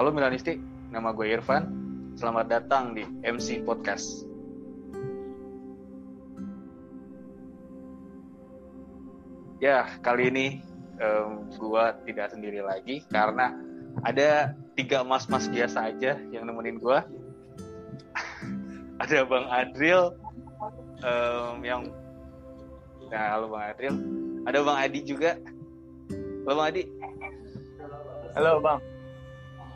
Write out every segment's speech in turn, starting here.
Halo Milanisti, nama gue Irfan. Selamat datang di MC Podcast. Ya, kali ini um, gue tidak sendiri lagi karena ada tiga mas-mas biasa aja yang nemenin gue. ada Bang Adril um, yang Nah, halo Bang Adril. Ada Bang Adi juga. Halo Bang Adi. Halo Bang.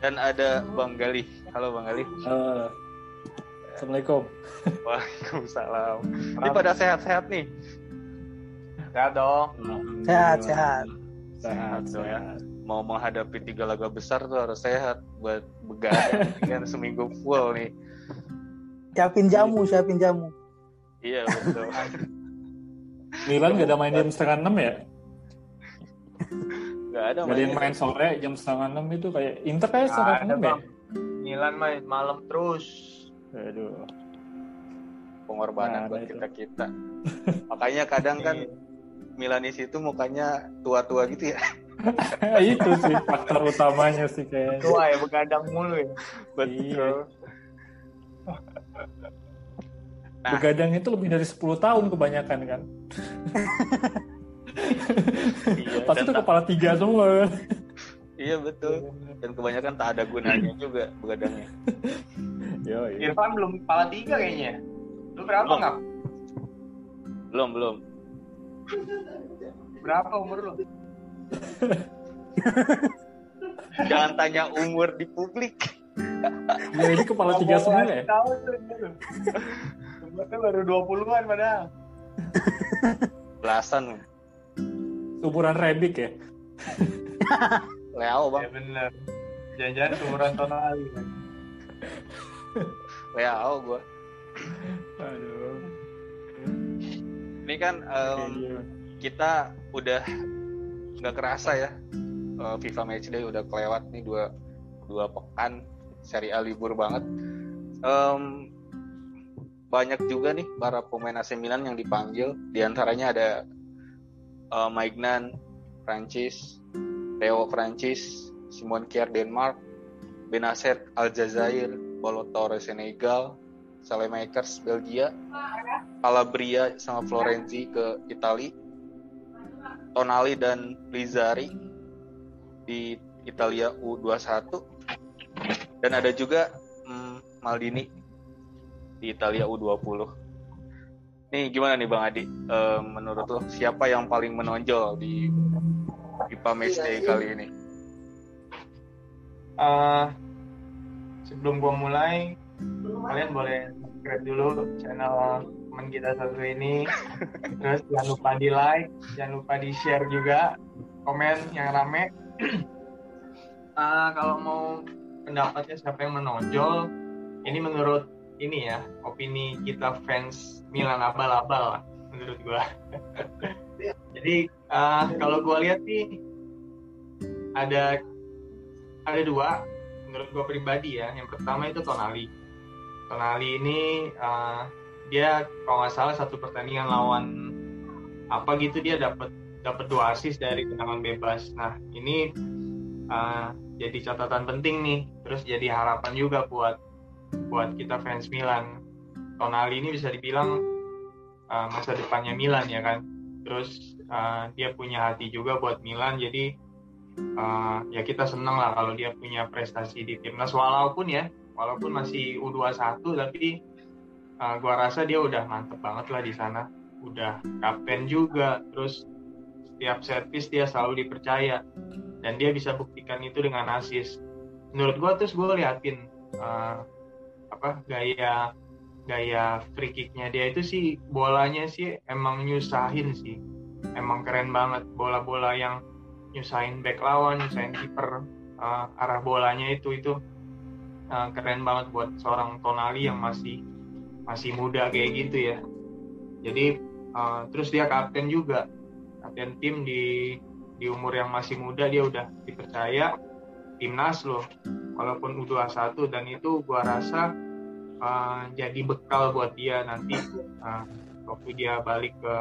Dan ada Bang Gali. Halo Bang Gali. Halo. Assalamualaikum. Waalaikumsalam. Ini pada sehat-sehat nih. Sehat dong. Sehat, sehat. Sehat, dong ya. Mau menghadapi tiga laga besar tuh harus sehat buat begadang kan seminggu full nih. Siapin jamu, siapin jamu. Iya betul. Milan gak ada main jam setengah enam ya? Gak ada Gak ada yang main sore jam setengah enam itu kayak Inter kayak setengah enam ya? Milan main malam terus. Aduh. Pengorbanan Nah, buat kita kita. Makanya kadang kan Milanis itu mukanya tua-tua gitu ya. itu sih faktor utamanya sih kayaknya. Tua ya begadang mulu ya. Betul. Nah. Begadang itu lebih dari 10 tahun kebanyakan kan. Iya, Pasti dan itu kepala tiga semua. iya betul. Dan kebanyakan tak ada gunanya juga begadangnya. Yo, iya. Irfan belum kepala tiga kayaknya. Lu berapa Belum. nggak? Belum belum. Berapa umur lu? Jangan tanya umur di publik. Ya, ini kepala tiga semua ya? Tahu tuh. Umurnya baru 20-an padahal. Belasan. Umuran rebik ya? Leo Ya bang. bener. Jangan-jangan umuran tonali. Leo gue. Aduh. Ini kan em, Iya. kita udah nggak kerasa ya. eh, FIFA Matchday udah kelewat nih dua dua pekan. Seri A libur banget. Em, banyak juga nih para pemain AC Milan yang dipanggil. Di antaranya ada eh, Maignan, Prancis, Theo Prancis, Simon Kier Denmark, Benacer Aljazair, Paulo Torres Senegal, Salemakers Belgia, Calabria sama Florenzi ke Itali, Tonali dan Lizzari di Italia U21, dan ada juga mm, Maldini di Italia U20. Nih gimana nih Bang Adi? Eh, menurut lo siapa yang paling menonjol di FIFA Matchday kali ini? Eh, sebelum gua mulai, kalian boleh subscribe dulu channel teman kita satu ini. Terus jangan lupa di like, jangan lupa di share juga, komen yang rame. Eh, kalau mau pendapatnya siapa yang menonjol, ini menurut ini ya opini kita fans Milan abal-abal lah menurut gua. Jadi eh, kalau gua lihat nih ada ada dua menurut gue pribadi ya. Yang pertama itu Tonali. Tonali ini uh, dia kalau nggak salah satu pertandingan lawan apa gitu dia dapat dapat dua assist dari tendangan bebas. Nah ini uh, jadi catatan penting nih. Terus jadi harapan juga buat buat kita fans Milan. Tonali ini bisa dibilang uh, masa depannya Milan ya kan? Terus uh, dia punya hati juga buat Milan jadi uh, ya kita senang lah kalau dia punya prestasi di timnas. Walaupun ya walaupun masih U21 tapi uh, gua rasa dia udah mantep banget lah di sana. Udah kapten juga terus setiap servis dia selalu dipercaya. Dan dia bisa buktikan itu dengan assist. Menurut gua terus gue liatin uh, apa gaya gaya free kicknya dia itu sih bolanya sih emang nyusahin sih emang keren banget bola-bola yang nyusahin back lawan, nyusahin kiper uh, arah bolanya itu itu uh, keren banget buat seorang Tonali yang masih masih muda kayak gitu ya. Jadi uh, terus dia kapten juga, kapten tim di di umur yang masih muda dia udah dipercaya timnas loh, walaupun U21 dan itu gua rasa uh, jadi bekal buat dia nanti uh, waktu dia balik ke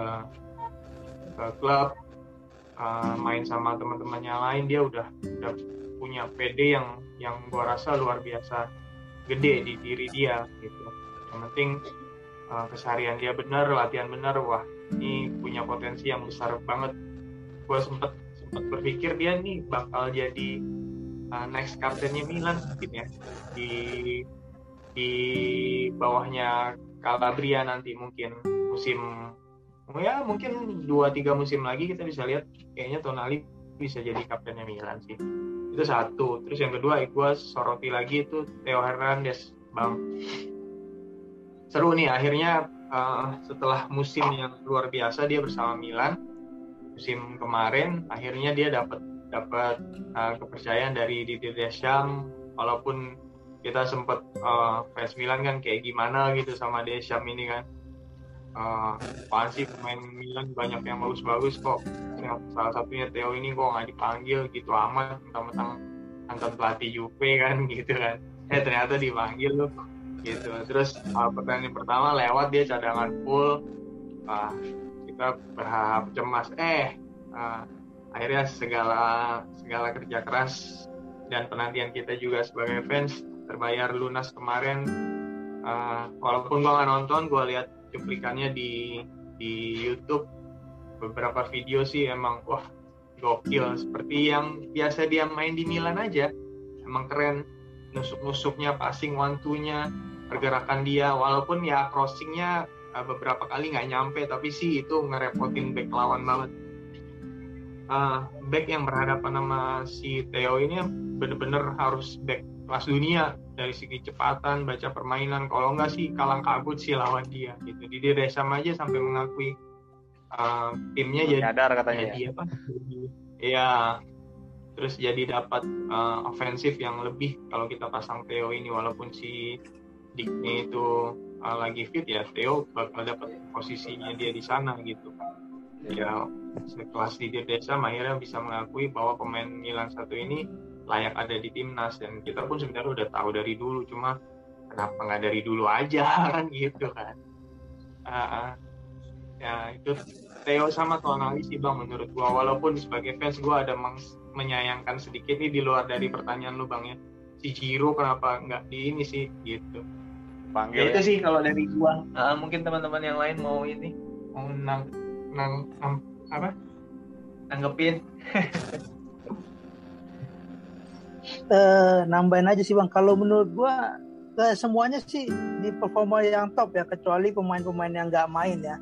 ke klub uh, main sama teman-temannya lain dia udah udah punya PD yang yang gua rasa luar biasa gede di diri dia gitu. Yang penting uh, keseharian dia benar latihan benar wah ini punya potensi yang besar banget. Gue sempet sempet berpikir dia nih bakal jadi uh, next kaptennya Milan mungkin ya di di bawahnya Calabria nanti mungkin musim ya mungkin dua tiga musim lagi kita bisa lihat kayaknya Tonali bisa jadi kaptennya Milan sih. Itu satu. Terus yang kedua gue soroti lagi itu Theo Hernandez bang. Seru nih akhirnya uh, setelah musim yang luar biasa dia bersama Milan musim kemarin akhirnya dia dapat dapat uh, kepercayaan dari Didier Deschamps walaupun kita sempat uh, fans Milan kan kayak gimana gitu sama Deschamps ini kan. Uh, sih pemain Milan banyak yang bagus-bagus kok. Salah satunya Theo ini kok nggak dipanggil gitu amat mentang-mentang mantan pelatih Juve kan gitu kan. Eh ternyata dipanggil loh gitu. Terus uh, pertandingan pertama lewat dia cadangan full. Uh, kita berharap cemas. Eh uh, akhirnya segala segala kerja keras dan penantian kita juga sebagai fans terbayar lunas kemarin. Uh, walaupun gua nggak nonton gua lihat cuplikannya di di YouTube. Beberapa video sih emang wah gokil. Seperti yang biasa dia main di Milan aja. Emang keren. Nusuk-nusuknya passing two-nya pergerakan dia. Walaupun ya crossingnya uh, beberapa kali nggak nyampe tapi sih itu ngerepotin back lawan banget. Uh, back yang berhadapan sama si Theo ini bener-bener harus back kelas dunia dari segi kecepatan baca permainan. Kalau nggak sih kalang kabut sih lawan dia gitu. Di desa aja sampai mengakui uh, timnya jadi nyadar katanya jadi apa? Ya terus jadi dapat uh, ofensif yang lebih kalau kita pasang Theo ini walaupun si Dikne itu uh, lagi fit ya Theo bakal dapat posisinya dia di sana gitu. Ya sekelas di desa akhirnya bisa mengakui bahwa pemain Milan satu ini layak ada di timnas. Dan kita pun sebenarnya udah tahu dari dulu cuma kenapa nggak dari dulu aja kan gitu kan. Uh, ya itu Theo sama Tonali sih bang menurut gua. Walaupun sebagai fans gua ada menyayangkan sedikit nih di luar dari pertanyaan lu bang ya. Si Ciro kenapa nggak di ini sih gitu. Panggil ya, itu sih kalau dari gua. Uh, mungkin teman-teman yang lain mau ini. Mau nang nang, nang apa? Nanggepin uh, nambahin aja sih bang. Kalau menurut gua uh, semuanya sih di performa yang top ya kecuali pemain-pemain yang nggak main ya.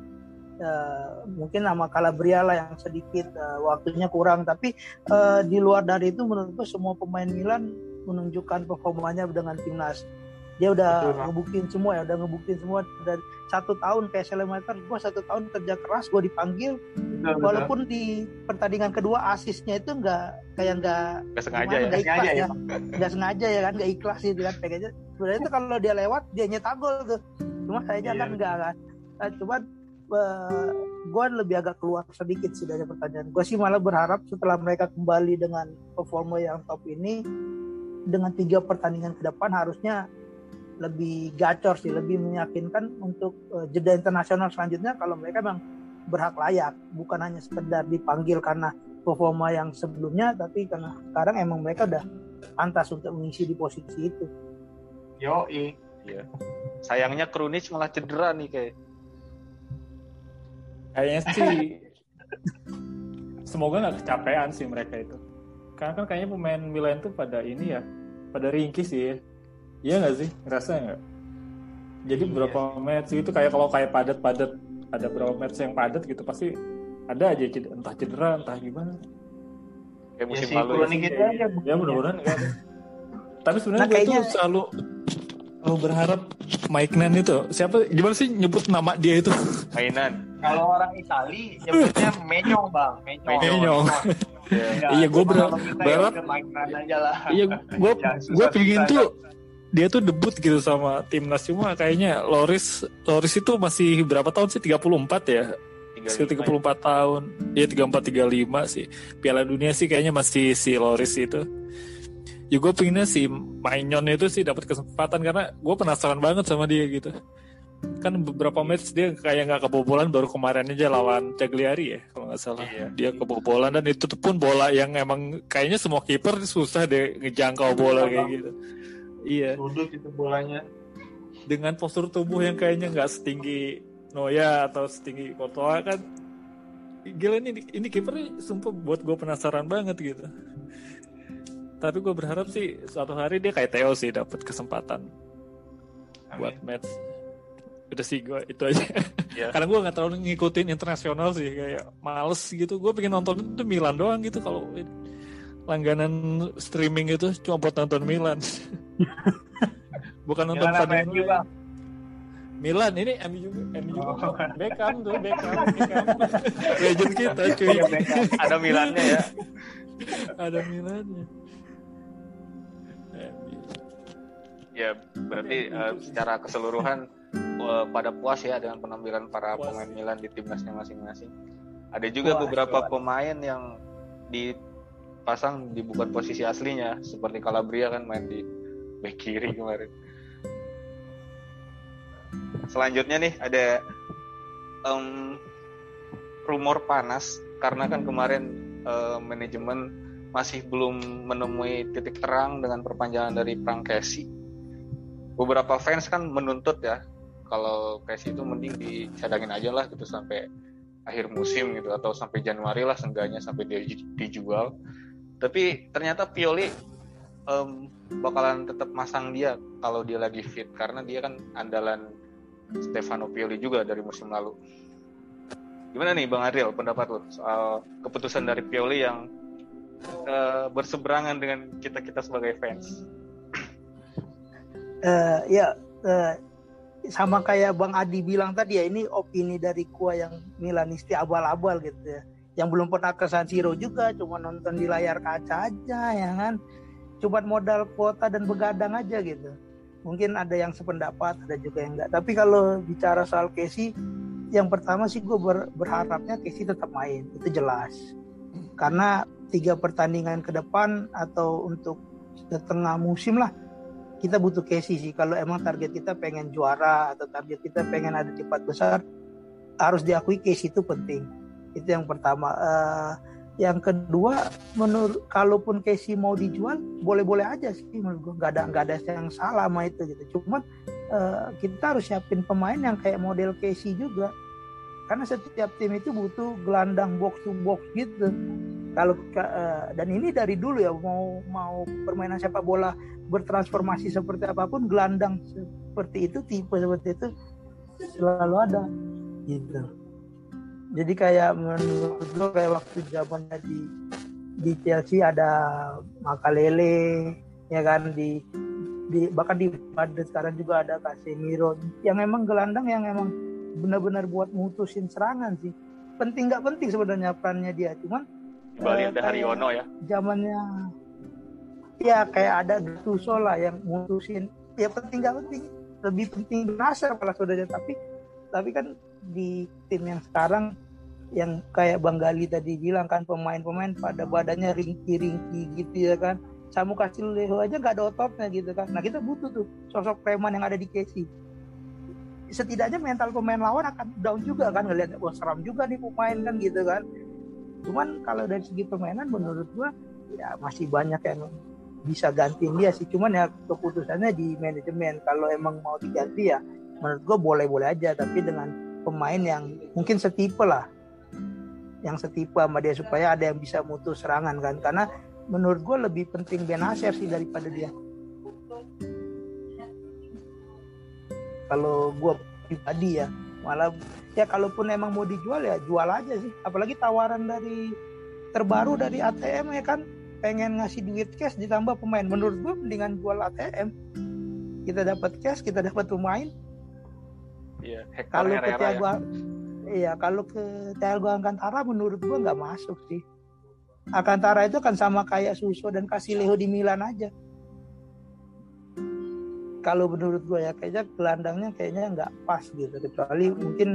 Uh, mungkin nama Calabria lah yang sedikit uh, waktunya kurang. Tapi uh, di luar dari itu menurut gua semua pemain Milan menunjukkan performanya dengan timnas. Dia udah Betul, ngebuktiin semua ya udah ngebuktiin semua dari satu tahun kayak Selemeter gue satu tahun kerja keras gue dipanggil. Betul, walaupun betul. di pertandingan kedua asisnya itu nggak kayak nggak nggak sengaja ya? nggak ikhlas ya? nggak sengaja ya kan nggak ikhlas gitu kan pengennya. Sebenarnya itu kalau dia lewat dia nyetak gol tuh. Cuma kayaknya iya, kan nggak kan. Nah, cuman uh, gue lebih agak keluar sedikit sih dari pertanyaan gue sih malah berharap setelah mereka kembali dengan performa yang top ini dengan tiga pertandingan ke depan harusnya lebih gacor sih, lebih meyakinkan untuk uh, jeda internasional selanjutnya kalau mereka memang berhak layak, bukan hanya sekedar dipanggil karena performa yang sebelumnya, tapi karena sekarang emang mereka udah pantas untuk mengisi di posisi itu. Yo, iya. Sayangnya Krunic malah cedera nih kayak. Kayaknya sih semoga nggak kecapean sih mereka itu. Karena kan kayaknya pemain Milan tuh pada ini ya, pada ringkih sih ya Iya nggak sih? Ngerasa nggak? Jadi iya. beberapa match itu kayak kalau kayak padat-padat ada beberapa match yang padat gitu pasti ada aja entah cedera entah gimana. Kayak musim ya, lalu ya. Gitu aja, ya mudah-mudahan enggak. Tapi sebenarnya nah, gue kayaknya... tuh selalu selalu berharap Mike Nan itu siapa gimana sih nyebut nama dia itu? Mainan. Kalau orang Itali nyebutnya Menyong bang. Menyong. Menyong. iya gue berharap. berharap iya gue gue pingin tuh dia tuh debut gitu sama timnas. Cuma kayaknya Loris Loris itu masih berapa tahun sih? 34 ya? Sekitar 34 tahun. Ya 34 35 sih. Piala Dunia sih kayaknya masih si Loris itu. Ya gue pengennya si Mainyon itu sih dapat kesempatan karena gue penasaran banget sama dia gitu. Kan beberapa match dia kayak nggak kebobolan baru kemarin aja lawan Cagliari ya kalau nggak salah. Iya. dia kebobolan dan itu pun bola yang emang kayaknya semua kiper susah deh ngejangkau bola kayak gitu iya. Duduk itu bolanya. Dengan postur tubuh yang kayaknya nggak setinggi Noya atau setinggi Courtois kan gila ini ini kiper sumpah buat gue penasaran banget gitu. Tapi gue berharap sih suatu hari dia kayak Theo sih dapat kesempatan Amin. buat match. Udah sih gue itu aja. Yeah. karena gue nggak terlalu ngikutin internasional sih kayak males gitu. Gue pengen nonton itu Milan doang gitu kalau langganan streaming itu cuma buat nonton Milan. Bukan nonton Milan juga Milan ini MU juga MU juga. Oh. Beckham tuh Beckham Beckham. Legend kita cuy. Iya, ada Milannya ya. Ada Milannya. Ya berarti uh, secara keseluruhan uh, pada puas ya dengan penampilan para puas. pemain Milan di timnasnya masing-masing. Ada juga puas, beberapa puas. pemain yang dipasang di bukan posisi aslinya seperti Calabria kan main di bek kiri kemarin. Selanjutnya nih ada um, rumor panas karena kan kemarin uh, manajemen masih belum menemui titik terang dengan perpanjangan dari Prangkesi. Beberapa fans kan menuntut ya kalau Casey itu mending disadangin aja lah gitu sampai akhir musim gitu atau sampai Januari lah seenggaknya sampai dia dijual tapi ternyata Pioli um, bakalan tetap masang dia kalau dia lagi fit. Karena dia kan andalan Stefano Pioli juga dari musim lalu. Gimana nih Bang Ariel pendapat lo soal keputusan dari Pioli yang uh, berseberangan dengan kita kita sebagai fans? Uh, ya uh, sama kayak Bang Adi bilang tadi ya ini opini dari gua yang Milanisti abal-abal gitu ya yang belum pernah ke San Siro juga cuma nonton di layar kaca aja ya kan? Cuma modal kuota dan begadang aja gitu. Mungkin ada yang sependapat ada juga yang enggak. Tapi kalau bicara soal Casey yang pertama sih gue ber, berharapnya Casey tetap main itu jelas. Karena tiga pertandingan ke depan atau untuk setengah musim lah kita butuh Casey sih. Kalau emang target kita pengen juara atau target kita pengen ada di empat besar harus diakui Casey itu penting itu yang pertama. Uh, yang kedua menurut kalaupun Casey mau dijual boleh-boleh aja sih menurut gue nggak ada nggak ada yang salah sama itu gitu. Cuman uh, kita harus siapin pemain yang kayak model Casey juga. Karena setiap tim itu butuh gelandang box to box gitu. Kalau uh, dan ini dari dulu ya mau mau permainan sepak bola bertransformasi seperti apa pun gelandang seperti itu tipe seperti itu selalu ada gitu jadi kayak menurut gue kayak waktu zamannya di di Chelsea ada Makalele ya kan di di bahkan di Madrid sekarang juga ada Casemiro. Yang emang gelandang yang emang benar-benar buat mutusin serangan sih. Penting nggak penting sebenarnya perannya dia cuman Bali uh, Haryono ya. zamannya ya kayak ada Gattuso lah yang mutusin. Ya penting gak penting lebih penting Nasir kalau saudara. Tapi tapi kan di tim yang sekarang yang kayak Bang Gali tadi bilang kan pemain-pemain pada badannya ringki-ringki gitu ya kan. Samu kasih Leho aja gak ada ototnya gitu kan. Nah kita butuh tuh sosok preman yang ada di Casey setidaknya mental pemain lawan akan down juga kan ngelihat wah seram juga nih pemain kan gitu kan. Cuman kalau dari segi permainan menurut gua ya masih banyak yang bisa ganti dia sih. Cuman ya keputusannya di manajemen. Kalau emang mau diganti ya menurut gue boleh-boleh aja. Tapi dengan pemain yang mungkin setipe lah. Yang setipe sama dia supaya ada yang bisa mutus serangan kan. Karena menurut gue lebih penting Benacer sih daripada dia. Kalau gue pribadi ya malah ya kalaupun emang mau dijual ya jual aja sih. Apalagi tawaran dari terbaru dari ATM ya kan. Pengen ngasih duit cash ditambah pemain. Menurut gue mendingan jual ATM kita dapat cash kita dapat pemain iya kalau ke Tiago ya. iya kalau ke Tiago Alcantara menurut gue nggak masuk sih. Alcantara itu kan sama kayak Suso dan Casileo di Milan aja. Kalau menurut gue ya kayaknya gelandangnya kayaknya nggak pas gitu. Kecuali mungkin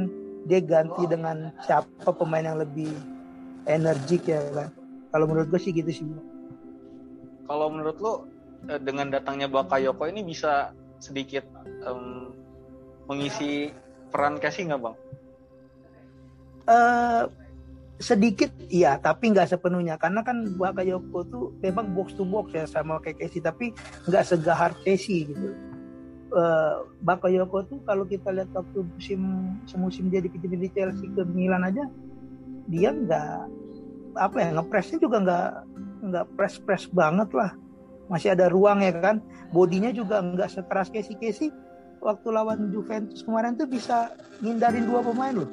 dia ganti dengan siapa pemain yang lebih energik ya kan. Kalau menurut gue sih gitu sih kalau menurut lo eh, dengan datangnya Bakayoko ini bisa sedikit um, mengisi peran Casey nggak bang? Uh, sedikit iya tapi nggak sepenuhnya. Karena kan Bakayoko tuh memang box to box ya sama kayak Casey tapi nggak segahar Casey gitu. Uh, Bakayoko tuh kalau kita lihat waktu musim semusim dia dipinjemin di Chelsea ke Milan aja dia nggak apa ya ngepresnya juga nggak nggak press press banget lah. Masih ada ruang ya kan? Bodinya juga nggak sekeras Casey. Casey waktu lawan Juventus kemarin tuh bisa ngindarin dua pemain loh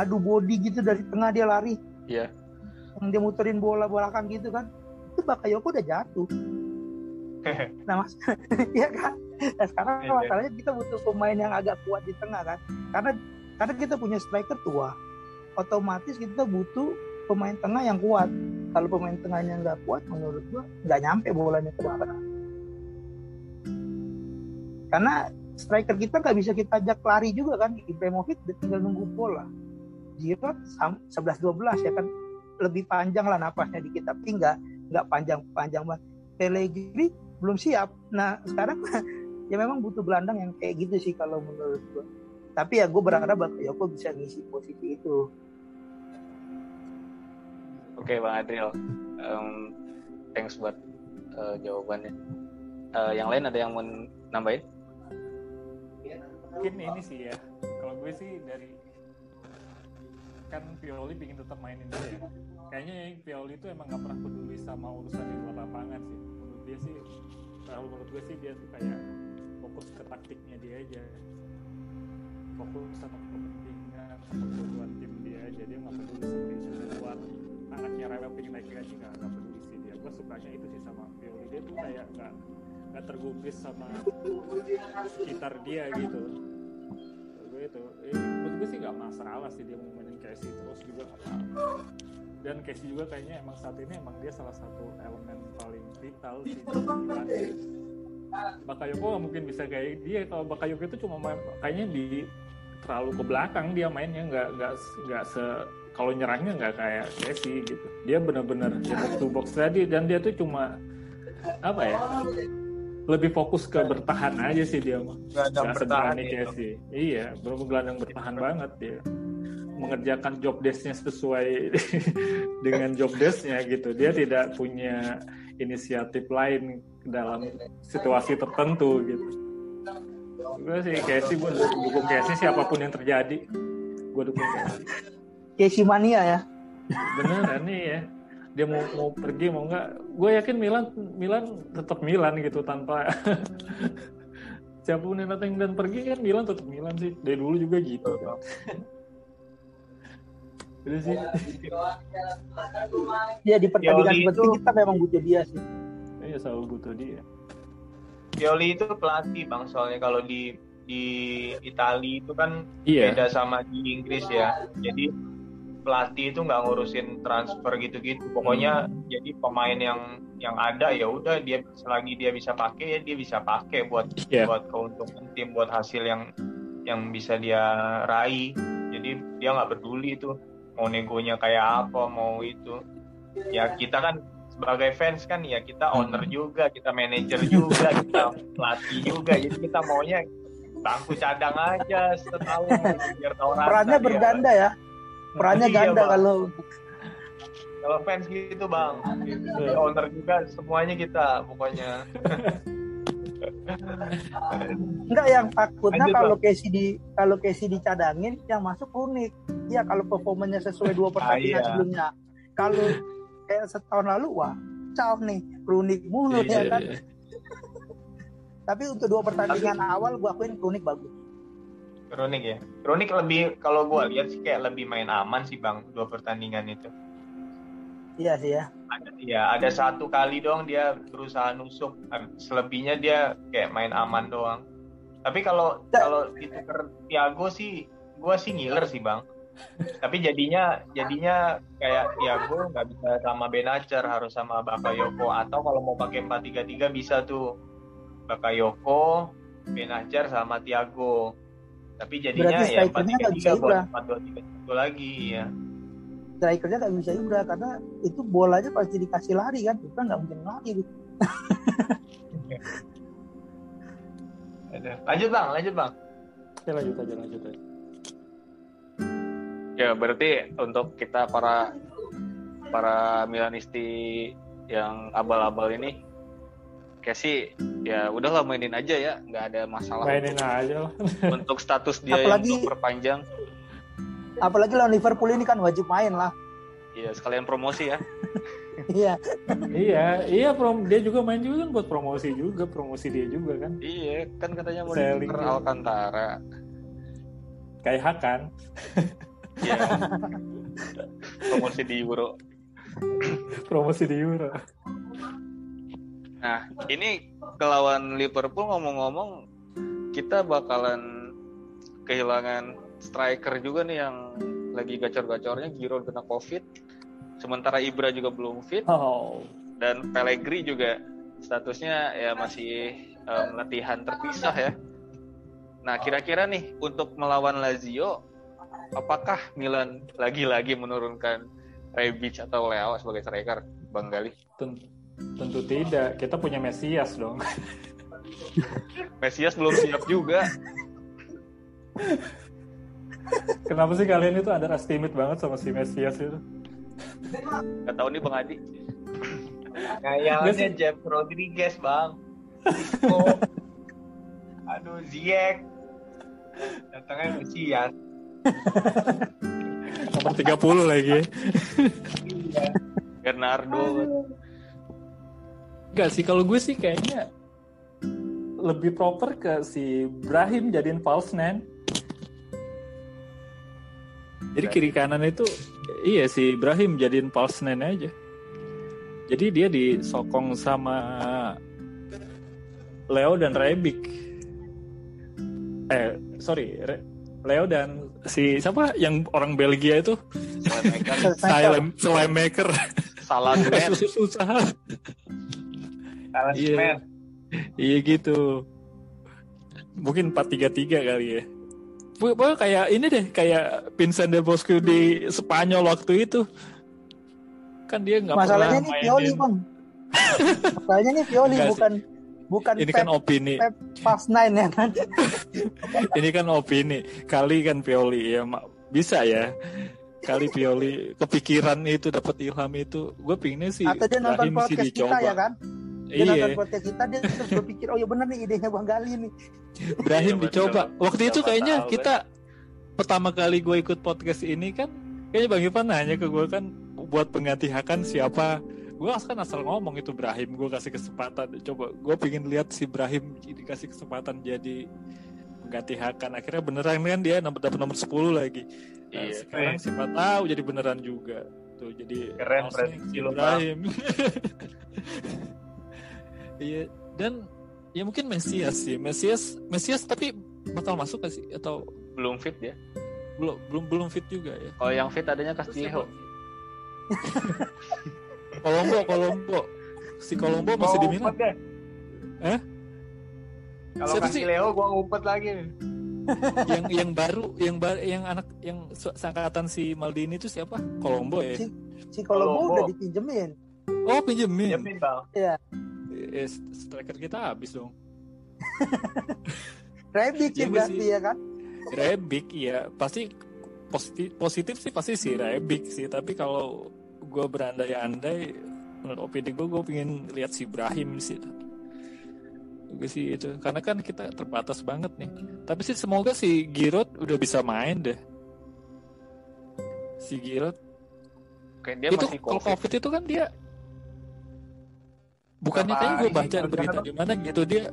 adu body gitu dari tengah dia lari. Iya. Yang dia muterin bola belakang gitu kan. Itu Bakayoko udah jatuh. nah mas, iya kan. Nah, sekarang iya. masalahnya kita butuh pemain yang agak kuat di tengah kan. Karena karena kita punya striker tua, otomatis kita butuh pemain tengah yang kuat. Kalau pemain tengahnya nggak kuat, menurut gua nggak nyampe bolanya ke belakang. Karena striker kita nggak bisa kita ajak lari juga kan. Ibrahimovic tinggal nunggu bola. Giroud 11 12 ya kan lebih panjang lah napasnya dikit tapi nggak nggak panjang-panjang banget. Pellegrini belum siap. Nah sekarang ya memang butuh gelandang yang kayak gitu sih kalau menurut gue. Tapi ya gue berharap Bakayoko bisa ngisi posisi itu. Oke Bang Adriel, um, thanks buat uh, jawabannya. Uh, yang lain ada yang mau nambahin? Mungkin ini sih ya. Kalau gue sih dari kan Pioli ingin tetap mainin dia ya. Kayaknya yang Pioli itu emang gak pernah peduli sama urusan di luar lapangan sih. Menurut dia sih, kalau menurut gue sih dia tuh kayak fokus ke taktiknya dia aja. Fokus sama kepentingan, sama kebutuhan tim dia aja. Dia gak peduli sama di luar. Anaknya rewel pengen naik gaji gak, peduli sih dia. Gue sukanya itu sih sama Pioli. Dia tuh kayak gak, gak tergubris sama sekitar dia gitu. Gue itu, eh, menurut gue sih gak masalah sih dia mau Casey terus juga apa dan Casey juga kayaknya emang saat ini emang dia salah satu elemen paling vital di Bakayoko nggak mungkin bisa kayak dia kalau Bakayoko itu cuma main, kayaknya di terlalu ke belakang dia mainnya nggak nggak nggak se kalau nyerangnya nggak kayak Casey gitu. Dia benar-benar dia box to box tadi dan dia tuh cuma apa ya lebih fokus ke bertahan aja sih dia mah nggak bertahan Casey iya belum gelandang bertahan banget dia. Mengerjakan job desknya sesuai dengan job desknya gitu. Dia tidak punya inisiatif lain dalam situasi tertentu gitu. Gue sih Casey gue dukung Casey siapa pun yang terjadi. Gue dukung Casey. Casey mania ya? Beneran nih ya dia mau mau pergi mau nggak gue yakin Milan Milan tetap Milan gitu tanpa siapa pun yang datang dan pergi kan Milan tetap Milan sih dari dulu juga gitu sih. Ya di pertandingan seperti itu, kita memang butuh dia sih. Iya selalu butuh dia. Pioli itu pelatih bang soalnya kalau di di Italia itu kan iya. beda sama di Inggris ya. Jadi pelatih itu nggak ngurusin transfer gitu-gitu. Pokoknya hmm. jadi pemain yang yang ada ya udah dia selagi dia bisa pakai ya dia bisa pakai buat yeah. buat keuntungan tim buat hasil yang yang bisa dia raih. Jadi dia nggak peduli itu mau negonya kayak apa mau itu ya kita kan sebagai fans kan ya kita owner juga kita manajer juga kita pelatih juga jadi kita maunya bangku cadang aja setahun biar tahu perannya berganda ya perannya iya, ganda bang. kalau kalau fans gitu bang gitu. owner juga semuanya kita pokoknya Enggak yang takutnya Lanjut, kalau Casey di kalau Casey dicadangin yang masuk unik. Iya kalau performanya sesuai dua pertandingan ah, iya. sebelumnya. Kalau kayak setahun lalu wah, caw nih, Kronik mulu iya, ya kan. Iya. Tapi untuk dua pertandingan Tapi, awal gua akuin Kronik bagus. Kronik ya. Kronik lebih kalau gua lihat sih kayak lebih main aman sih Bang dua pertandingan itu. Iya sih ya. Ada, ya ada satu kali doang dia berusaha nusuk. Selebihnya dia kayak main aman doang. Tapi kalau kalau ditukar Tiago sih, gue sih ngiler sih bang. Tapi jadinya jadinya kayak Tiago nggak bisa sama Benacer harus sama Bakayoko atau kalau mau pakai empat tiga tiga bisa tuh Bakayoko, Benacer sama Tiago. Tapi jadinya Berarti ya empat tiga tiga buat empat dua tiga satu lagi ya. Strikernya nggak bisa Ibra karena itu bolanya pasti dikasih lari kan. Ibra nggak mungkin lari. Gitu. lanjut bang. Lanjut bang. Oke lanjut aja lanjut aja. Ya berarti untuk kita para para Milanisti yang abal-abal ini kayak sih ya udahlah mainin aja ya nggak ada masalah mainin untuk, aja lah. untuk status dia apalagi, yang perpanjang apalagi lawan Liverpool ini kan wajib main lah. Iya sekalian promosi ya. Iya. Iya iya prom dia juga main juga kan buat promosi juga promosi dia juga kan. Iya kan katanya mau ditukar Alcantara. Kayak Hakan iya. Promosi di Euro. Promosi di Euro nah ini kelawan Liverpool ngomong-ngomong kita bakalan kehilangan striker juga nih yang lagi gacor-gacornya Giroud kena covid. Sementara Ibra juga belum fit. Oh. dan Pellegrini juga statusnya ya masih um, latihan terpisah ya. Nah kira-kira nih untuk melawan Lazio apakah Milan lagi-lagi menurunkan Rebic atau Leo sebagai striker Bang Gali? Tentu, tentu tidak kita punya Mesias dong Mesias belum siap juga Kenapa sih kalian itu ada estimate banget sama si Mesias itu? Gak tau nih Bang Adi. Kayaknya James Rodriguez bang. Isco. Aduh Ziyech. Datangnya Mesias. Nomor 30 lagi. Iya. Bernardo. Enggak sih, kalau gue sih kayaknya lebih proper ke si Brahim jadiin false nine. Jadi kiri kanan itu iya si Ibrahim jadiin false nine aja. Jadi dia disokong sama Leo dan Rebic. Eh, sorry, Re Leo dan si siapa yang orang Belgia itu? Silent Maker. Salah susah. Salah iya. iya gitu. Mungkin 4-3-3 kali ya. Pokoknya kayak ini deh kayak Vincent de Bosco di Spanyol waktu itu. Kan dia nggak masalahnya nih Pioli bang. Masalahnya nih Pioli bukan bukan ini kan opini. Pep pas nine ya kan? Ini kan opini. Kali kan Pioli ya bisa ya. Kali Pioli kepikiran itu dapat ilham itu. Gue pinginnya sih atau dia nonton podcast kita ya kan dia iya. nonton podcast kita dia terus berpikir oh ya bener nih idenya Bang Gali nih. Ibrahim iya, dicoba. waktu itu kayaknya kita pertama kali gue ikut podcast ini kan kayaknya Bang Ivan nanya ke gue kan buat pengganti Hakan siapa? Gue kan asal ngomong itu Ibrahim. Gue kasih kesempatan. Coba gue pengen lihat si Ibrahim dikasih kesempatan jadi pengganti Hakan akhirnya beneran kan dia dapat nomor 10 lagi. Nah, iya, sekarang iya. siapa tahu jadi beneran juga. Tuh jadi keren si Ibrahim Iya dan ya mungkin Mesias sih. Mesias Mesias tapi bakal masuk gak sih? Atau belum fit ya belum belum belum fit juga ya? Oh yang fit adanya Castillo. Kolombo Kolombo. Si Kolombo masih di Milan. eh? Kalau Castillo gua ngumpet lagi. Yang yang baru yang baru yang anak yang sangkatan si Maldini itu siapa? Kolombo ya? Si, si Kolombo, Kolombo. udah dipinjemin. Oh pinjemin. Pinjemin bang. Iya eh, striker kita habis dong. Rebic ya berarti ya kan? Rebic iya. Pasti positif positif sih pasti sih Rebic sih. Tapi kalau gue berandai-andai menurut opini gue gue pengen lihat si Ibrahim sih. Gue sih itu karena kan kita terbatas banget nih. Tapi sih semoga si Giroud udah bisa main deh. Si Giroud. Kayak dia itu kalau covid itu kan dia bukannya kayak gue baca berita di mana gitu dia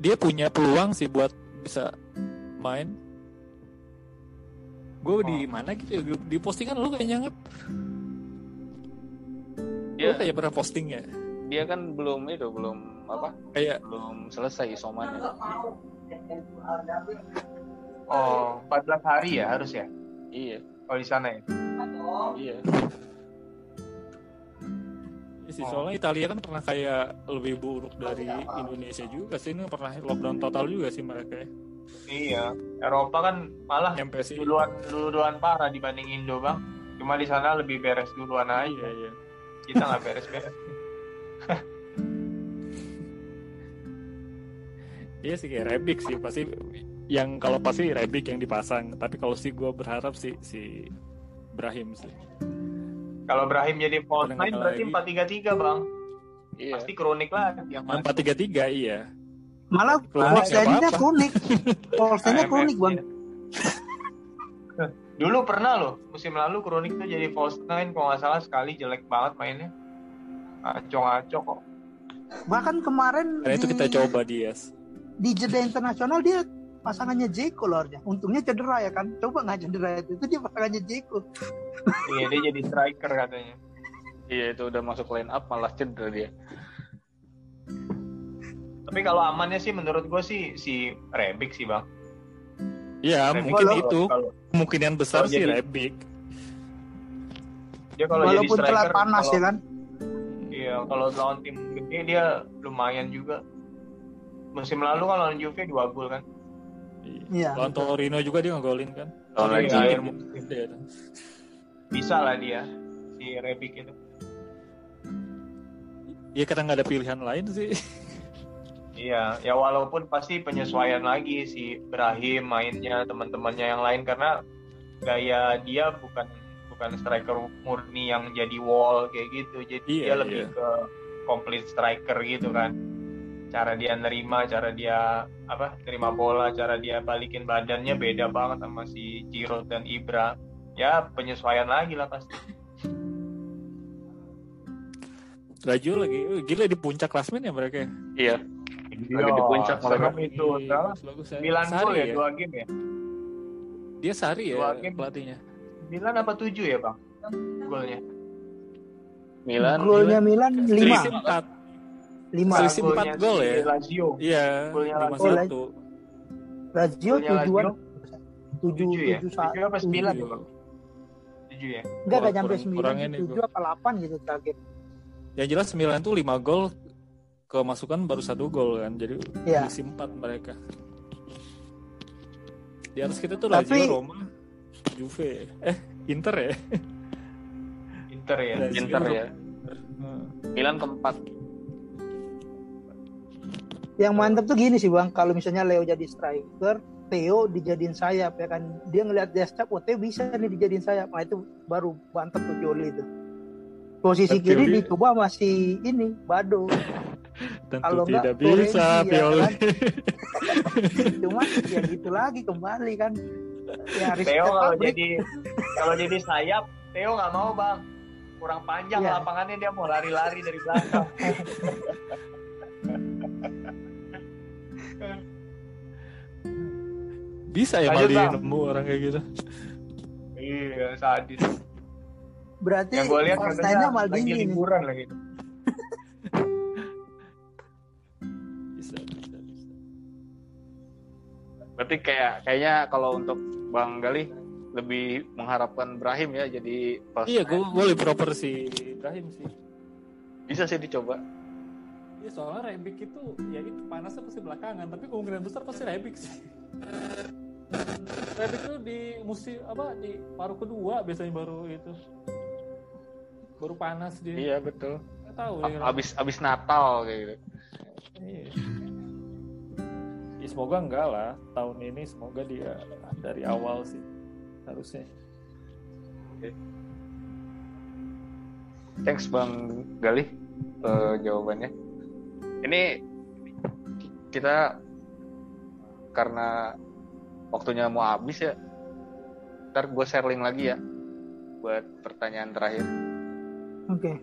dia punya peluang sih buat bisa main. Gue oh. di mana gitu ya? Di postingan lu kayaknya nggak dia kayak pernah posting ya? Dia kan belum itu belum apa? Kayak belum selesai isomannya oh 14 hari ya harus ya? Iya. Kalau di sana ya? Iya sih soalnya Italia kan pernah kayak lebih buruk dari Indonesia juga sih. Ini pernah lockdown total juga sih mereka iya Eropa kan malah MPC. duluan duluan parah dibanding Indo bang. Cuma di sana lebih beres duluan aja. Iya, iya. kita nggak beres-beres. Iya sih kayak Rebic sih. Pasti yang kalau pasti Rebic yang dipasang. Tapi kalau sih gue berharap sih si Brahim sih kalau Brahim jadi false nine berarti empat tiga tiga bang. Iya. pasti kronik lah yang empat tiga tiga iya. Malah false nine-nya kronik. False nine-nya kronik bang. dulu pernah loh musim lalu kronik tuh jadi false nine kalau nggak salah sekali jelek banget mainnya. Acong-acong kok. Bahkan kemarin Karena di, itu kita coba dia di jeda internasional dia pasangannya Jeko lornya. Untungnya cedera ya kan. Coba nggak cedera itu. Itu dia pasangannya Jeko. iya dia jadi striker katanya. Iya itu udah masuk line up malah cedera dia. Tapi kalau amannya sih menurut gue sih si Rebic sih bang. Iya mungkin kalau, itu kalau, kemungkinan besar sih jadi, Rebic. Dia kalau Walaupun jadi striker, panas kalau, ya kan. Iya kalau lawan tim gede dia lumayan juga. Musim lalu kalau lawan Juve dua gol kan. Iya. Lawan Torino juga dia ngegolin kan. Lawan lagi akhir Bisa lah dia si Rebic itu. Iya karena nggak ada pilihan lain sih. Iya, ya walaupun pasti penyesuaian lagi si Brahim mainnya teman-temannya yang lain karena gaya dia bukan bukan striker murni yang jadi wall kayak gitu. Jadi iya, dia lebih iya. ke complete striker gitu kan cara dia nerima cara dia apa terima bola cara dia balikin badannya beda banget sama si Giroud dan Ibra. Ya penyesuaian lagi lah pasti. Raju lagi. Oh, gila di puncak klasmen ya mereka ya? iya. Lagi di puncak mereka itu. Sembilan gol ya, ya? dua game ya? Dia Sari ya game. pelatihnya? Milan apa tujuh ya bang? Golnya. Milan. Golnya Milan lima lima selisih empat gol ya? Lazio. Iya lima satu. Lazio tujuan. Tujuh ya? tujuh apa sembilan ya tujuh ya? Enggak enggak nyampe sembilan tujuh apa delapan gitu target. Yang jelas sembilan tuh lima gol kemasukan baru satu gol kan jadi ya. selisih empat mereka. Di atas kita tuh Tapi... Lazio Roma Juve. Eh Inter ya? Inter ya? Inter ya? Milan keempat yang mantap tuh gini sih bang. Kalau misalnya Leo jadi striker Theo dijadiin sayap ya kan? Dia ngelihat Descap oh Theo bisa nih dijadiin sayap. Nah itu baru mantap tuh Pioli itu posisi Tapi kiri dicoba masih ini Bado. Tentu kalau tidak bisa Pioli ya kan? cuma ya gitu lagi kembali kan. Ya Theo kalau jadi kalau jadi sayap Theo nggak mau bang. Kurang panjang ya. lapangannya dia mau lari-lari dari belakang Bisa ya Mali nemu orang kayak gitu. Iya, sadis. Berarti yang gue lihat katanya lagi liburan lagi. bisa, bisa, bisa. Berarti kayak kayaknya kalau untuk Bang Gali lebih mengharapkan Brahim ya jadi Iya, gue boleh proper si Brahim sih. Bisa sih dicoba. Iya soalnya Rebic itu ya itu panasnya pasti belakangan, tapi kemungkinan besar pasti Rebic sih. Rebic itu di musim apa di paruh kedua biasanya baru itu baru panas dia. Iya betul. Gak tahu ya. Abis abis Natal kayak gitu. Iya. Ya, semoga enggak lah tahun ini semoga dia dari awal sih harusnya. Okay. Thanks Bang Galih uh, jawabannya ini kita karena waktunya mau habis ya ntar gue sharing lagi ya buat pertanyaan terakhir oke okay.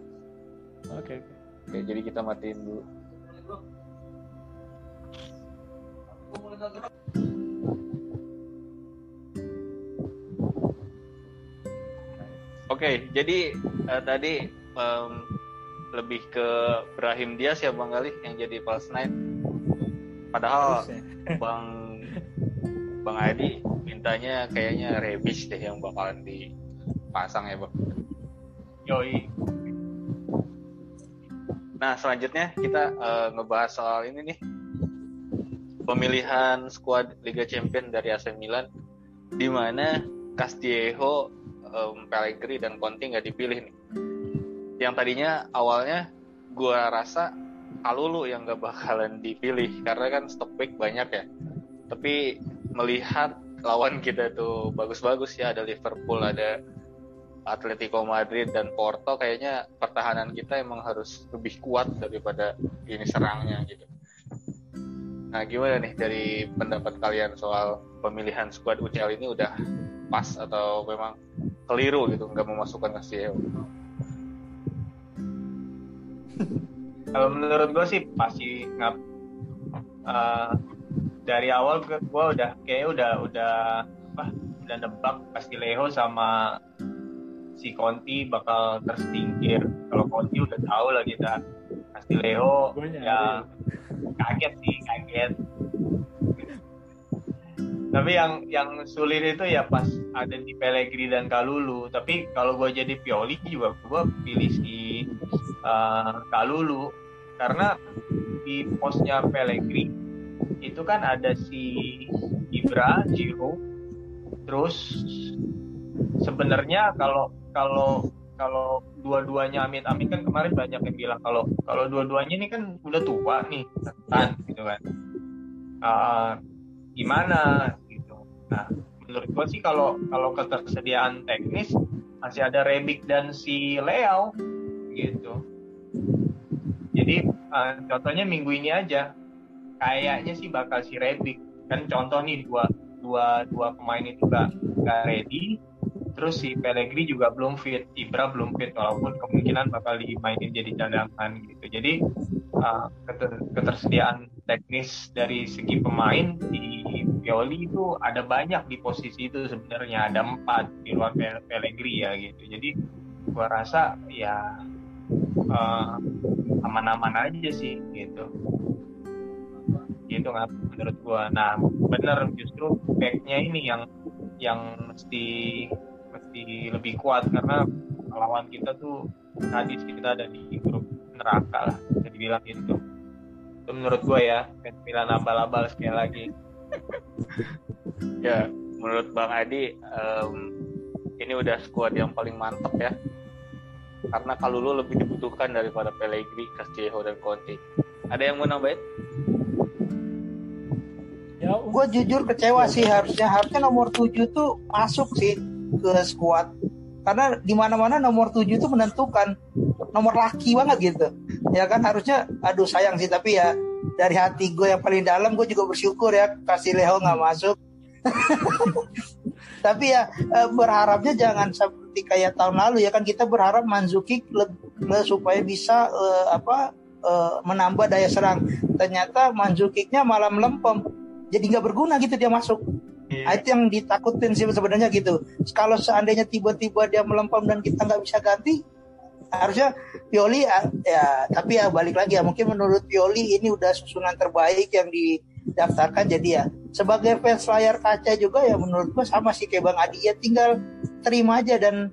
oke okay. oke jadi kita matiin dulu Oke, okay, jadi uh, tadi um, lebih ke Brahim Diaz ya Bang Galih yang jadi false nine. Padahal ya. Bang Bang Adi mintanya kayaknya Rebic deh yang bakalan dipasang ya Bang. Yoi. Nah selanjutnya kita uh, ngebahas soal ini nih pemilihan skuad Liga Champion dari AC Milan di mana Castillejo, um, Pellegrini dan Conte nggak dipilih nih yang tadinya awalnya gue rasa Kalulu yang gak bakalan dipilih karena kan stok back banyak ya tapi melihat lawan kita tuh bagus-bagus ya ada Liverpool ada Atletico Madrid dan Porto kayaknya pertahanan kita emang harus lebih kuat daripada ini serangnya gitu. Nah gimana nih dari pendapat kalian soal pemilihan squad UCL ini udah pas atau memang keliru gitu nggak memasukkan CEO? Kalau menurut gue sih pasti nggak uh, dari awal gue udah kayak udah udah apa udah nebak pasti Leo sama si Conti bakal tersingkir. Kalau Conti udah tahu lah kita. Pasti Leo ya kaget sih, kaget. Tapi yang yang sulit itu ya pas ada di Pellegrini dan Kalulu. Tapi kalau gue jadi Pioli juga gue pilih si uh, Kalulu karena di posnya Pellegrini itu kan ada si Ibra, Jiro, terus sebenarnya kalau kalau kalau dua-duanya Amin Amin kan kemarin banyak yang bilang kalau kalau dua-duanya ini kan udah tua nih kan gitu kan. Uh, gimana gitu. Nah menurut gua sih kalau kalau ketersediaan teknis masih ada Rebic dan si Leo gitu. Jadi uh, contohnya minggu ini aja kayaknya sih bakal si Rebic kan contoh nih dua dua dua pemain itu gak, gak ready. Terus si Pellegrini juga belum fit Ibra belum fit walaupun kemungkinan bakal dimainin jadi cadangan gitu. Jadi uh, keter ketersediaan teknis dari segi pemain di Pioli itu ada banyak di posisi itu sebenarnya. Ada empat di luar Pellegrini ya gitu. Jadi gua rasa ya uh, aman-aman aja sih gitu gitu nggak menurut gua. Nah bener justru backnya ini yang yang mesti mesti lebih kuat. Karena lawan kita tuh tadi kita ada di grup neraka lah bisa dibilang gitu. Itu menurut gue ya fans Milan abal-abal sekali lagi. Ya menurut Bang Adi um, ini udah squad yang paling mantep ya. Karena kalau lu lebih dibutuhkan daripada Pellegrini, Castillejo dan Conte. Ada yang mau nambahin? Ya, gue jujur kecewa sih harusnya harusnya nomor 7 tuh masuk sih ke squad. Karena di mana-mana nomor 7 itu menentukan nomor laki banget gitu. Ya kan harusnya aduh sayang sih tapi ya dari hati gue yang paling dalam gue juga bersyukur ya kasih Leo nggak masuk. Tapi ya eh, berharapnya jangan seperti kayak tahun lalu ya kan kita berharap Manzuki supaya bisa uh, apa uh, menambah daya serang. Ternyata Manzukiknya malah melempem jadi nggak berguna gitu dia masuk. Yeah. Itu yang ditakutin sih sebenarnya gitu. Kalau seandainya tiba-tiba dia melempem dan kita nggak bisa ganti, harusnya Pioli ya, ya tapi ya balik lagi ya mungkin menurut Pioli ini udah susunan terbaik yang didaftarkan. Jadi ya sebagai fans layar kaca juga ya menurut gua sama sih kayak Bang Adi. Ya tinggal terima aja dan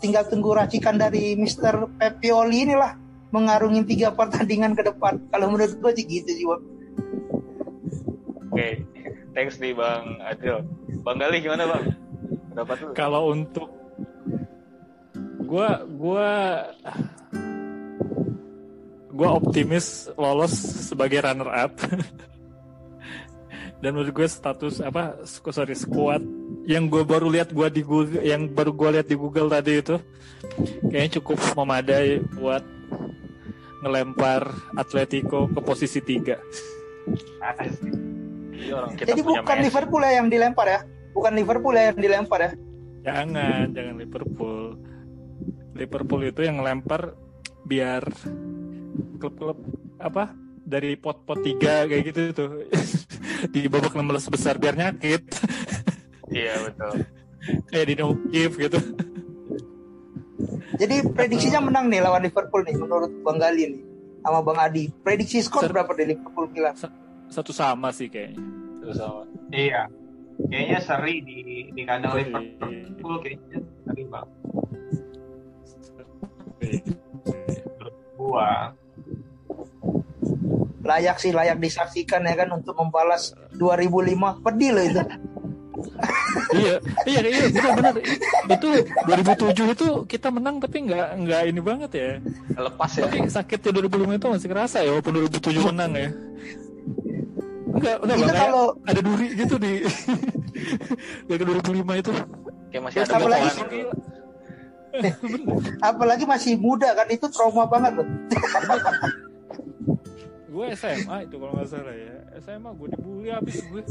tinggal tunggu racikan dari Mister Pep Pioli inilah mengarungi tiga pertandingan ke depan. Kalau menurut gua sih gitu sih Oke, thanks nih Bang Adil. Bang Gali gimana Bang? Dapat lu? Kalau untuk gua gua gua optimis lolos sebagai runner up. Dan menurut gue status apa sorry squad yang gue baru lihat gue di Google yang baru gue lihat di Google tadi itu kayaknya cukup memadai buat ngelempar Atletico ke posisi tiga. Jadi bukan Liverpool ya yang dilempar ya? Bukan Liverpool ya yang dilempar ya? Jangan, jangan Liverpool. Liverpool itu yang lempar biar klub-klub apa dari pot-pot tiga kayak gitu tuh di babak 16 besar biar nyakit. Iya betul. kayak di no gitu. Jadi prediksinya menang nih lawan Liverpool nih menurut Bang Gali nih sama Bang Adi. Prediksi skor berapa di Liverpool Milan? Satu sama sih kayaknya. Satu sama. Iya. Kayaknya seri di di kandang Liverpool kayaknya seri bang. Gua layak sih layak disaksikan ya kan untuk membalas 2005 pedih loh itu. Iya iya iya benar benar. Itu 2007 itu kita menang tapi nggak nggak ini banget ya. Lepas ya. Tapi sakitnya 2005 itu masih kerasa ya walaupun 2007 menang ya enggak enggak itu kalau ada duri gitu di Gak ke 2005 itu. Kayak masih ada apalagi, gitu. apalagi masih muda kan itu trauma banget loh. Gue SMA itu kalau nggak salah ya. SMA gue dibully habis gue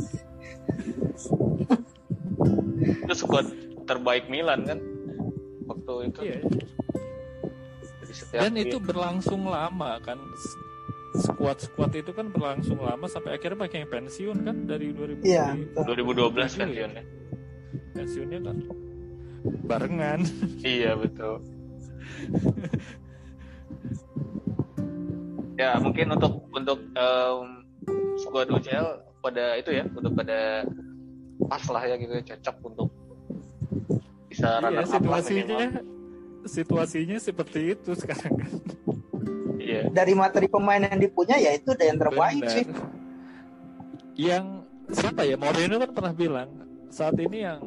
itu squad terbaik Milan kan? Waktu itu. Iya. dan itu berlangsung lama kan squad squad itu kan berlangsung lama sampai akhirnya banyak yang pensiun kan dari 2000 iya, 2012 pensiunnya. Pensiunnya kan barengan. Iya betul. Ya mungkin untuk untuk um, squad UCL pada itu ya udah pada pas lah ya gitu cocok untuk bisa iya, situasinya situasinya seperti itu sekarang kan iya. dari materi pemain yang dipunya ya itu yang terbaik Benar. sih yang siapa ya Mourinho kan pernah bilang saat ini yang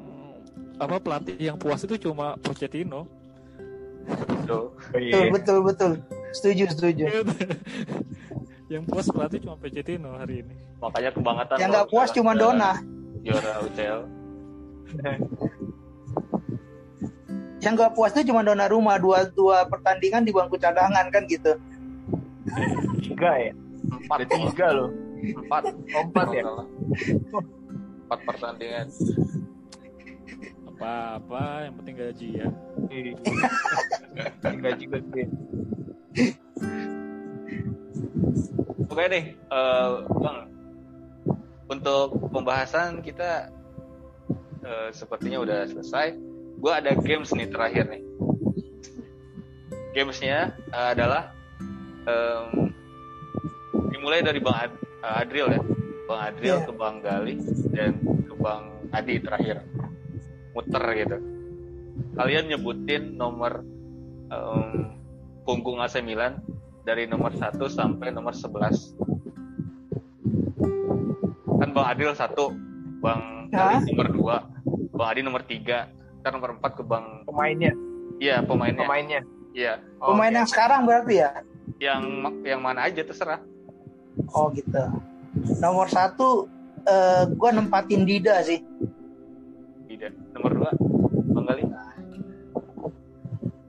apa pelatih yang puas itu cuma Pochettino betul betul betul Setuju, setuju. yang puas pelatih cuma Pochettino hari ini. Makanya kebangetan. Yang nggak puas cuma Dona. Juara UCL. yang nggak puas itu cuma Dona rumah dua dua pertandingan di bangku cadangan kan gitu. Tiga ya. Empat tiga loh. Empat. Oh, empat ya. Empat pertandingan. Apa-apa, yang penting gaji ya. gaji gede. Oke deh, uh, bang. Untuk pembahasan kita uh, sepertinya udah selesai. Gue ada games nih terakhir nih. Gamesnya uh, adalah um, dimulai dari bang Ad Adril ya, bang Adril yeah. ke bang Gali dan ke bang Adi terakhir. Muter gitu. Kalian nyebutin nomor um, punggung AC Milan dari nomor 1 sampai nomor 11 kan Bang Adil satu Bang ya? nomor 2 Bang Adi nomor 3 ntar nomor 4 ke Bang pemainnya. Iya pemainnya. Pemainnya. Iya. Oh, pemain yang sekarang berarti ya yang yang mana aja terserah. Oh gitu. Nomor satu uh, gue nempatin Dida sih. Dida. Nomor dua Bang Gali?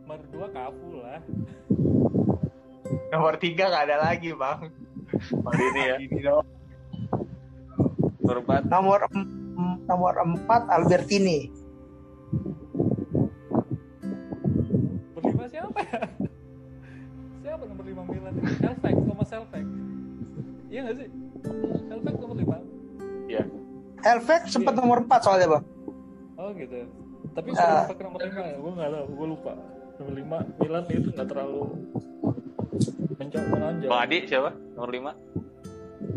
Nomor dua Kafu lah. Nomor tiga gak ada lagi bang. Nomor ini ya. Nomor empat? Nomor nomor empat Albertini. Nomor lima siapa ya? siapa Milan Helvek Thomas Helvek iya gak sih? Helvek nomor lima. Iya. Helvek sempat iya. nomor empat soalnya bang. Oh gitu tapi uh, nomor lima ya? Gue nggak tahu gue lupa. Nomor lima Milan itu nggak terlalu menonjol. Bang Adi siapa? Nomor lima?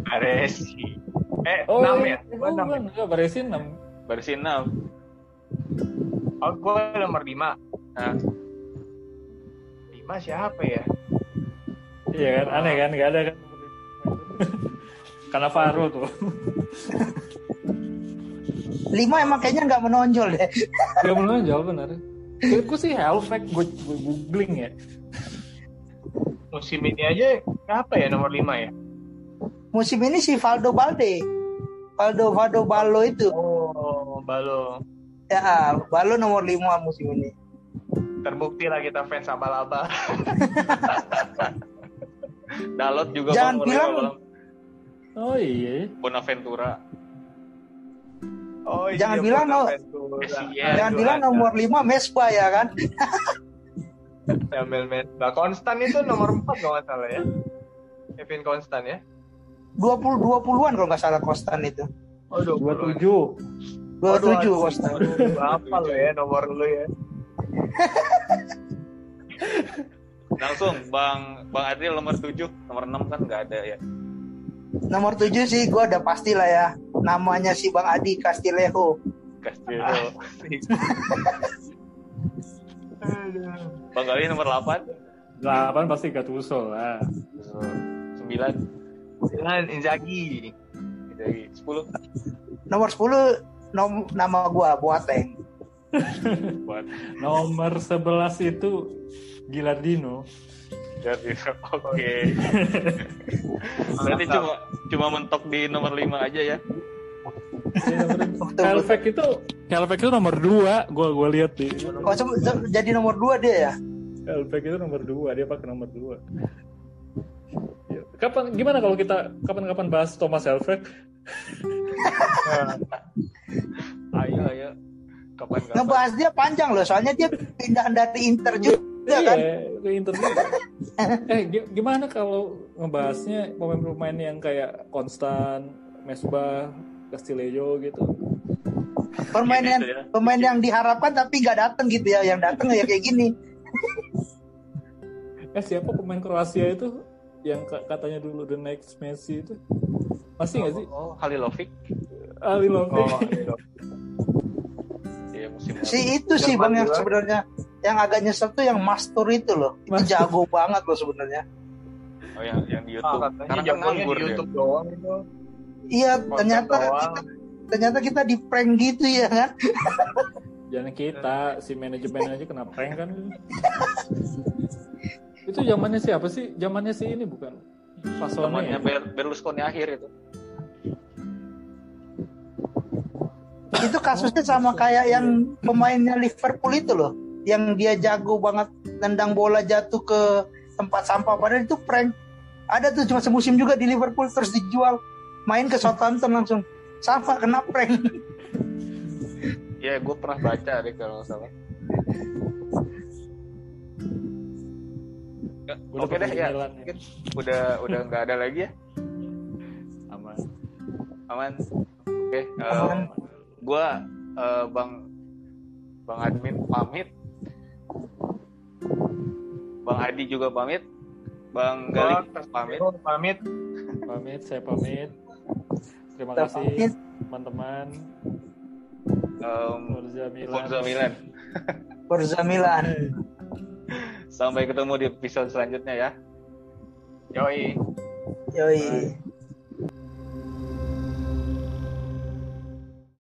Baresi. Eh oh, enam ya? Gue enam ya? enggak Baresi enam. Baresi enam. Oh gue nomor lima. Nah. lima siapa ya iya kan aneh kan nggak ada kan karena Faro tuh lima emang kayaknya nggak menonjol deh nggak menonjol benar Gue sih Hellfact gue, gue googling ya. Musim ini aja apa ya nomor 5 ya? Musim ini si Valdo Balde. Valdo Valdo Balo itu. Oh, Balo. Ya, Balo nomor 5 musim ini. Terbukti lah kita fans sama laba. Dalot juga Jangan bilang. Oh iya. Bonaventura. Oh, jangan iya, bilang no, jangan bilang nomor 5 Mesba ya kan. Ambil Mesba. Konstan itu nomor 4 kalau nggak salah ya. Kevin Konstan ya. 20 20-an kalau nggak salah Konstan itu. Oh, 27. 27 oh, Konstan. Apa lo ya nomor lu ya? Langsung Bang Bang Adriel nomor 7, nomor 6 kan nggak ada ya. Nomor 7 sih gue udah pasti lah ya namanya si Bang Adi Castilejo. Castilejo. Bang Gali nomor 8. 8 pasti Gattuso lah. 9. 9 Inzaghi. Inzaghi. 10. Nomor 10 nom nama gua Boateng. nomor 11 itu Gilardino. Jordi oke. Berarti cuma cuma mentok di nomor 5 aja ya? Helvek itu Helvek itu nomor 2 gua gua lihat di oh jadi nomor 2 dia ya? Helvek itu nomor 2 dia pakai nomor 2 kapan gimana kalau kita kapan-kapan bahas Thomas Helvek ayo ayo kapan kapan ngebahas dia panjang loh soalnya dia pindah dari Inter juga iya, kan. ke Inter juga. Eh gimana kalau ngebahasnya pemain-pemain yang kayak Konstan Mesbah Castillejo gitu? Pemain yang ya. pemain yang diharapkan tapi nggak datang gitu ya yang datang ya kayak gini. Eh siapa pemain Kroasia itu? Yang katanya dulu the next Messi itu? Masih nggak oh, sih? oh Halilovic. Halilovic. Oh, Iya, si itu sih bang yang sebenarnya yang agak nyesel tuh yang master itu loh. Itu master. jago banget loh sebenarnya. Oh yang yang di YouTube. Ah, karena kan nganggur di YouTube doang itu. Iya ternyata kita, ternyata kita di prank gitu ya kan? Jangan kita si manajemen aja kena prank kan? Itu zamannya siapa sih? Zamannya si ini bukan? Fasone ya? Berlusconi akhir itu itu kasusnya sama kayak yang pemainnya Liverpool itu loh. Yang dia jago banget tendang bola jatuh ke tempat sampah. Padahal itu prank. Ada tuh cuma semusim juga di Liverpool terus dijual. Main ke Southampton langsung. Sama kena prank. Ya gue pernah baca deh kalau salah. Oke deh ya, ya, mungkin udah udah nggak ada lagi ya. Aman. Aman. Oke. Okay, um, gue uh, bang bang admin pamit. Bang Adi juga pamit. Bang Gali pamit. Pamit. Pamit saya pamit. Terima kasih teman-teman. Um, Forza Milan. Forza Milan. Forza Milan. Sampai ketemu di episode selanjutnya ya. Yoi. Yoi